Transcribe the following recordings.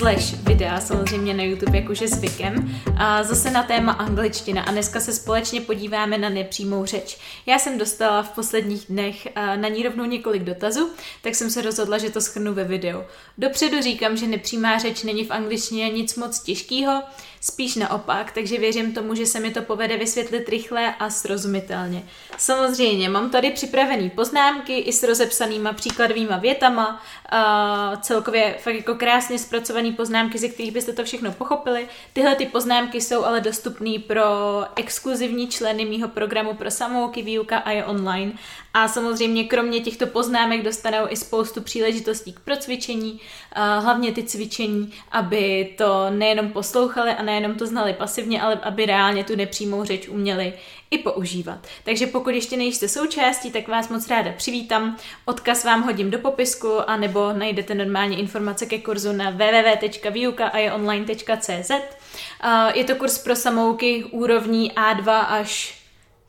slash videa samozřejmě na YouTube, jak už je zvykem, a zase na téma angličtina a dneska se společně podíváme na nepřímou řeč. Já jsem dostala v posledních dnech na ní rovnou několik dotazů, tak jsem se rozhodla, že to schrnu ve videu. Dopředu říkám, že nepřímá řeč není v angličtině nic moc těžkého, spíš naopak, takže věřím tomu, že se mi to povede vysvětlit rychle a srozumitelně. Samozřejmě, mám tady připravený poznámky i s rozepsanýma příkladovýma větama, a celkově fakt jako krásně zpracované poznámky, ze kterých byste to všechno pochopili. Tyhle ty poznámky jsou ale dostupné pro exkluzivní členy mýho programu pro samouky, výuka a je online. A samozřejmě kromě těchto poznámek dostanou i spoustu příležitostí k procvičení, hlavně ty cvičení, aby to nejenom poslouchali a nejenom to znali pasivně, ale aby reálně tu nepřímou řeč uměli i používat. Takže pokud ještě nejste součástí, tak vás moc ráda přivítám. Odkaz vám hodím do popisku, anebo najdete normálně informace ke kurzu na www.vyuka.online.cz. Je to kurz pro samouky úrovní A2 až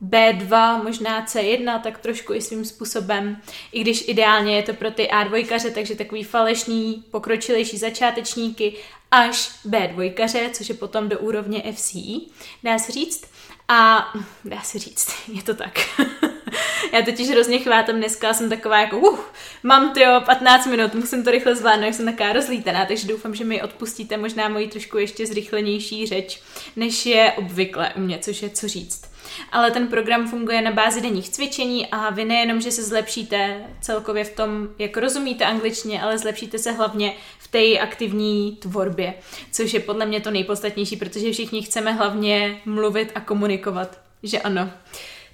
B2, možná C1, tak trošku i svým způsobem, i když ideálně je to pro ty A2, takže takový falešný, pokročilejší začátečníky, až B2, což je potom do úrovně FCE, dá se říct. A dá se říct, je to tak. Já totiž hrozně chvátám dneska, jsem taková jako, uh, mám ty 15 minut, musím to rychle zvládnout, jsem taková rozlítaná, takže doufám, že mi odpustíte možná moji trošku ještě zrychlenější řeč, než je obvykle u mě, což je co říct ale ten program funguje na bázi denních cvičení a vy nejenom, že se zlepšíte celkově v tom, jak rozumíte angličtině, ale zlepšíte se hlavně té aktivní tvorbě, což je podle mě to nejpodstatnější, protože všichni chceme hlavně mluvit a komunikovat, že ano.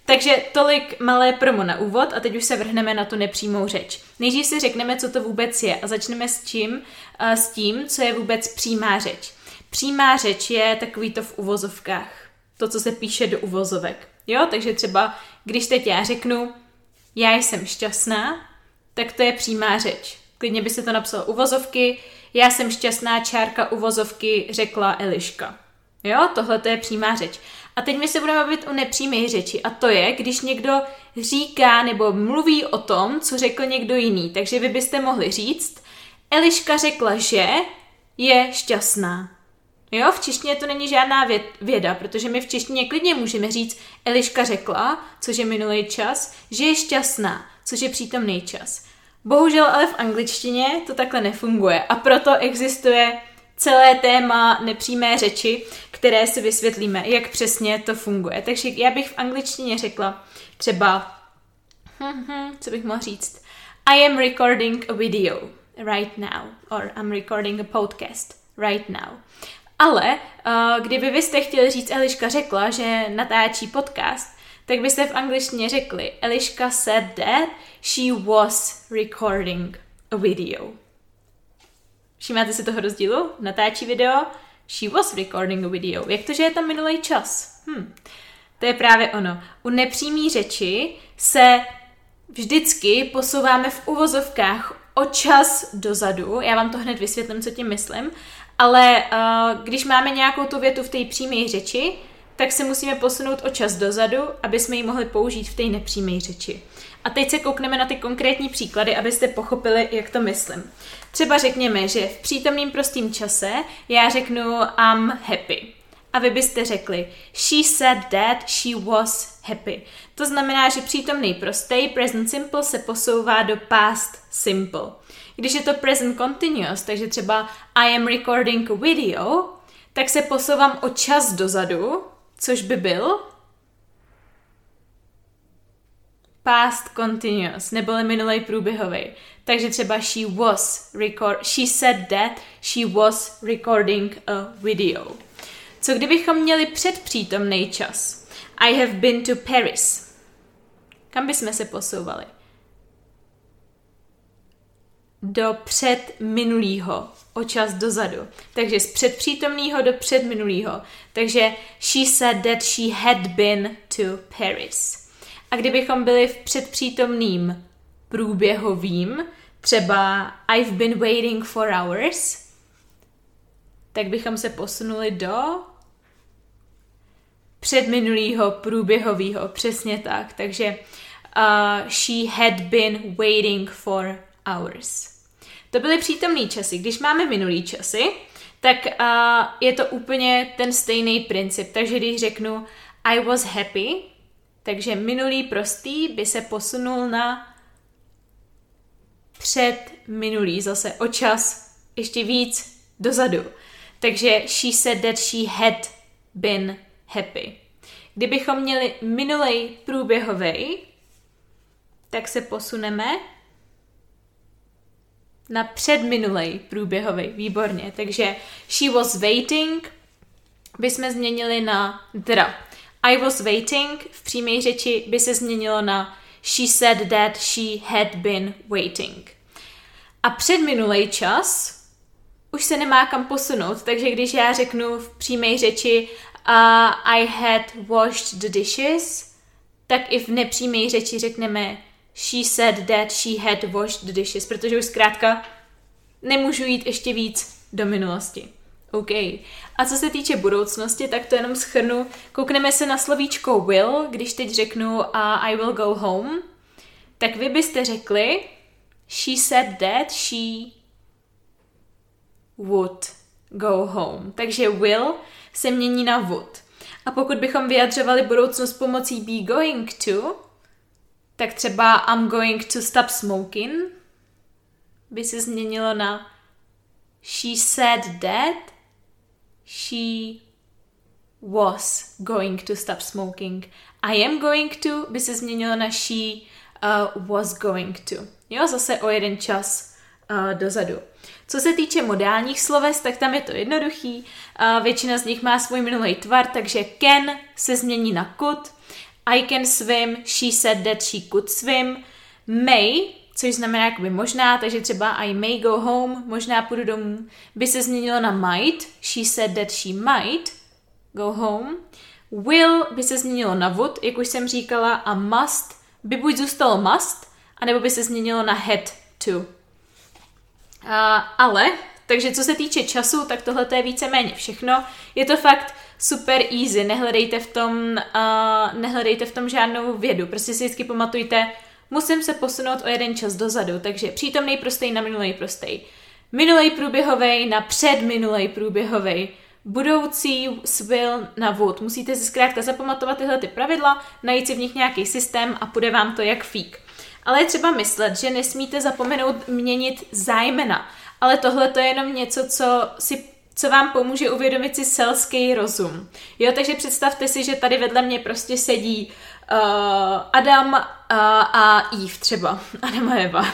Takže tolik malé promo na úvod a teď už se vrhneme na tu nepřímou řeč. Nejdřív si řekneme, co to vůbec je a začneme s čím? S tím, co je vůbec přímá řeč. Přímá řeč je takový to v uvozovkách to, co se píše do uvozovek. Jo, takže třeba, když teď já řeknu, já jsem šťastná, tak to je přímá řeč. Klidně by se to napsalo uvozovky, já jsem šťastná, čárka uvozovky, řekla Eliška. Jo, tohle to je přímá řeč. A teď my se budeme bavit o nepřímé řeči a to je, když někdo říká nebo mluví o tom, co řekl někdo jiný. Takže vy byste mohli říct, Eliška řekla, že je šťastná. Jo, v češtině to není žádná věda, protože my v češtině klidně můžeme říct, Eliška řekla, což je minulý čas, že je šťastná, což je přítomný čas. Bohužel ale v angličtině to takhle nefunguje a proto existuje celé téma nepřímé řeči, které si vysvětlíme, jak přesně to funguje. Takže já bych v angličtině řekla třeba, hm, hm, co bych mohla říct, I am recording a video right now, or I'm recording a podcast right now. Ale uh, kdyby vy jste chtěli říct, Eliška řekla, že natáčí podcast, tak byste v angličtině řekli, Eliška said that she was recording a video. Všimáte si toho rozdílu? Natáčí video, she was recording a video. Jak to, že je tam minulý čas? Hm. To je právě ono. U nepřímý řeči se vždycky posouváme v uvozovkách o čas dozadu. Já vám to hned vysvětlím, co tím myslím. Ale uh, když máme nějakou tu větu v té přímé řeči, tak se musíme posunout o čas dozadu, aby jsme ji mohli použít v té nepřímé řeči. A teď se koukneme na ty konkrétní příklady, abyste pochopili, jak to myslím. Třeba řekněme, že v přítomném prostém čase já řeknu I'm happy. A vy byste řekli she said that she was happy. To znamená, že přítomný prostý present simple se posouvá do past simple. Když je to present continuous, takže třeba I am recording a video, tak se posouvám o čas dozadu, což by byl past continuous, neboli minulý průběhový. Takže třeba she was record, she said that she was recording a video. Co kdybychom měli předpřítomný čas? I have been to Paris. Kam bychom se posouvali? Do předminulýho, o čas dozadu. Takže z předpřítomného do předminulýho. Takže she said that she had been to Paris. A kdybychom byli v předpřítomným průběhovým, třeba I've been waiting for hours, tak bychom se posunuli do předminulýho průběhového, přesně tak. Takže uh, she had been waiting for hours. To byly přítomný časy. Když máme minulý časy, tak uh, je to úplně ten stejný princip. Takže když řeknu I was happy, takže minulý prostý by se posunul na před minulý, zase o čas ještě víc dozadu. Takže she said that she had been happy. Kdybychom měli minulej průběhovej, tak se posuneme na předminulej průběhový. Výborně. Takže she was waiting bychom změnili na teda I was waiting v přímé řeči by se změnilo na she said that she had been waiting. A předminulej čas už se nemá kam posunout, takže když já řeknu v přímé řeči uh, I had washed the dishes, tak i v nepřímé řeči řekneme she said that she had washed the dishes, protože už zkrátka nemůžu jít ještě víc do minulosti. OK. A co se týče budoucnosti, tak to jenom schrnu. Koukneme se na slovíčko will, když teď řeknu uh, I will go home, tak vy byste řekli she said that she would go home. Takže will se mění na would. A pokud bychom vyjadřovali budoucnost pomocí be going to, tak třeba I'm going to stop smoking by se změnilo na she said that she was going to stop smoking. I am going to by se změnilo na she uh, was going to. Jo, zase o jeden čas uh, dozadu. Co se týče modálních sloves, tak tam je to jednoduchý. Uh, většina z nich má svůj minulý tvar, takže can se změní na could, I can swim, she said that she could swim, may, což znamená jakoby možná, takže třeba I may go home, možná půjdu domů, by se změnilo na might, she said that she might go home, will by se změnilo na would, jak už jsem říkala, a must by buď zůstalo must, anebo by se změnilo na had to. Uh, ale, takže co se týče času, tak tohle je víceméně všechno. Je to fakt super easy, nehledejte v tom, uh, nehledejte v tom žádnou vědu, prostě si vždycky pamatujte, musím se posunout o jeden čas dozadu, takže přítomný prostý na minulý prostý. Minulý průběhový na předminulý průběhový. Budoucí will na would. Musíte si zkrátka zapamatovat tyhle ty pravidla, najít si v nich nějaký systém a půjde vám to jak fík. Ale je třeba myslet, že nesmíte zapomenout měnit zájmena. Ale tohle to je jenom něco, co si co vám pomůže uvědomit si selský rozum. Jo, takže představte si, že tady vedle mě prostě sedí uh, Adam uh, a Eve třeba. Adam a Eva.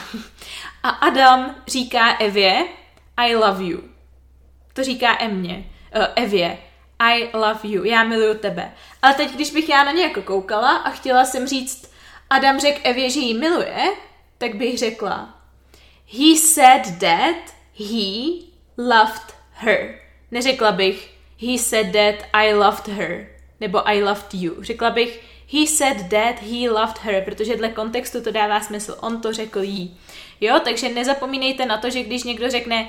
A Adam říká Evě I love you. To říká Emě. Uh, Evě. I love you. Já miluju tebe. Ale teď, když bych já na ně jako koukala a chtěla jsem říct, Adam řekl Evě, že ji miluje, tak bych řekla He said that he loved her. Neřekla bych he said that I loved her nebo I loved you. Řekla bych he said that he loved her, protože dle kontextu to dává smysl. On to řekl jí. Jo, takže nezapomínejte na to, že když někdo řekne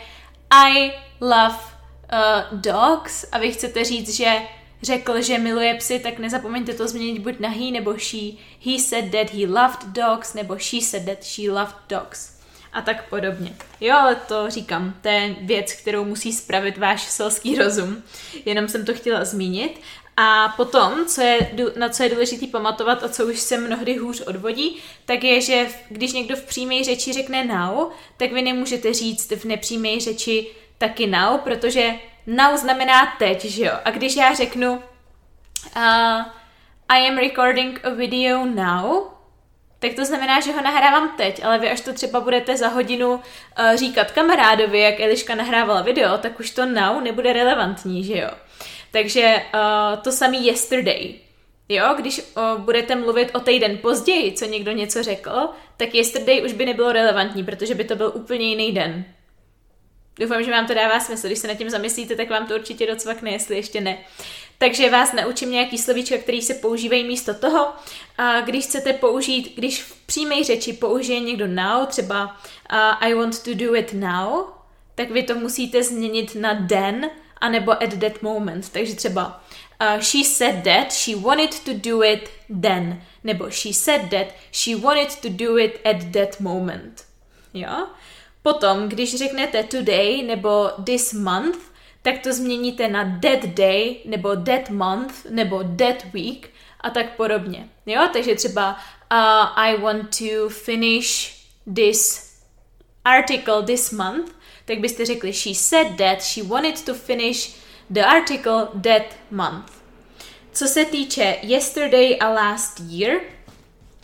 I love uh, dogs a vy chcete říct, že řekl, že miluje psy, tak nezapomeňte to změnit buď na he nebo she. He said that he loved dogs nebo she said that she loved dogs a tak podobně. Jo, ale to říkám, to je věc, kterou musí spravit váš selský rozum. Jenom jsem to chtěla zmínit. A potom, co je, na co je důležité pamatovat a co už se mnohdy hůř odvodí, tak je, že když někdo v přímé řeči řekne now, tak vy nemůžete říct v nepřímé řeči taky now, protože now znamená teď, že jo? A když já řeknu uh, I am recording a video now, tak to znamená, že ho nahrávám teď, ale vy až to třeba budete za hodinu uh, říkat kamarádovi, jak Eliška nahrávala video, tak už to now nebude relevantní, že jo? Takže uh, to samý yesterday. Jo, když uh, budete mluvit o týden později, co někdo něco řekl, tak yesterday už by nebylo relevantní, protože by to byl úplně jiný den. Doufám, že vám to dává smysl. Když se nad tím zamyslíte, tak vám to určitě docvakne, jestli ještě ne. Takže vás naučím nějaký slovíčka, který se používají místo toho. A když chcete použít, když v přímé řeči použije někdo now, třeba uh, I want to do it now, tak vy to musíte změnit na then, anebo at that moment. Takže třeba uh, she said that she wanted to do it then, nebo she said that she wanted to do it at that moment. Jo? Potom, když řeknete today nebo this month, tak to změníte na that day, nebo that month, nebo that week a tak podobně. Jo, takže třeba uh, I want to finish this article this month, tak byste řekli she said that she wanted to finish the article that month. Co se týče yesterday a last year,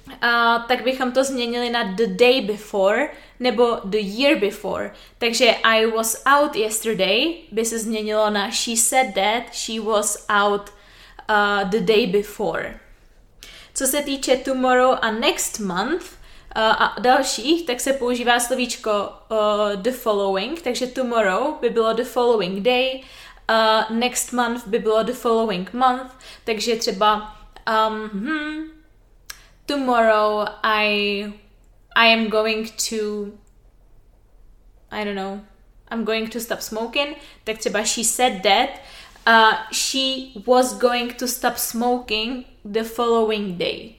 uh, tak bychom to změnili na the day before nebo the year before. Takže I was out yesterday by se změnilo na she said that she was out uh, the day before. Co se týče tomorrow a next month uh, a dalších, tak se používá slovíčko uh, the following, takže tomorrow by bylo the following day, uh, next month by bylo the following month, takže třeba um, hmm, tomorrow I I am going to I don't know I'm going to stop smoking, tak třeba she said that uh, she was going to stop smoking the following day.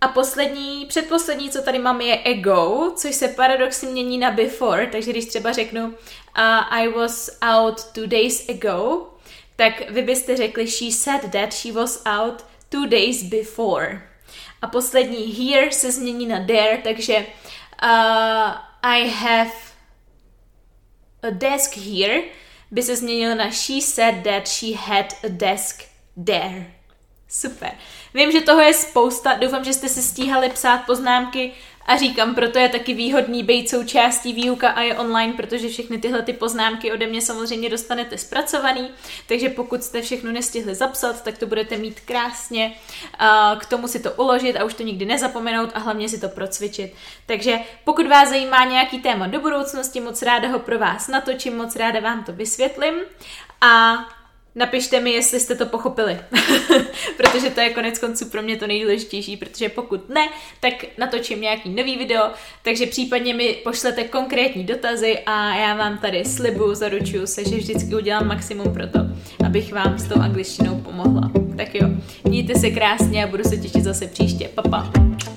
A poslední, předposlední, co tady mám, je ago, což se paradoxně mění na before, takže když třeba řeknu uh, I was out two days ago, tak vy byste řekli she said that she was out two days before. A poslední here se změní na there, takže uh, I have a desk here by se změnil na she said that she had a desk there. Super. Vím, že toho je spousta, doufám, že jste si stíhali psát poznámky a říkám, proto je taky výhodný být součástí výuka a je online, protože všechny tyhle ty poznámky ode mě samozřejmě dostanete zpracovaný, takže pokud jste všechno nestihli zapsat, tak to budete mít krásně. K tomu si to uložit a už to nikdy nezapomenout a hlavně si to procvičit. Takže pokud vás zajímá nějaký téma do budoucnosti, moc ráda ho pro vás natočím, moc ráda vám to vysvětlím. A Napište mi, jestli jste to pochopili, protože to je konec konců pro mě to nejdůležitější, protože pokud ne, tak natočím nějaký nový video, takže případně mi pošlete konkrétní dotazy a já vám tady slibuju, zaručuju se, že vždycky udělám maximum pro to, abych vám s tou angličtinou pomohla. Tak jo, mějte se krásně a budu se těšit zase příště. Papa. Pa.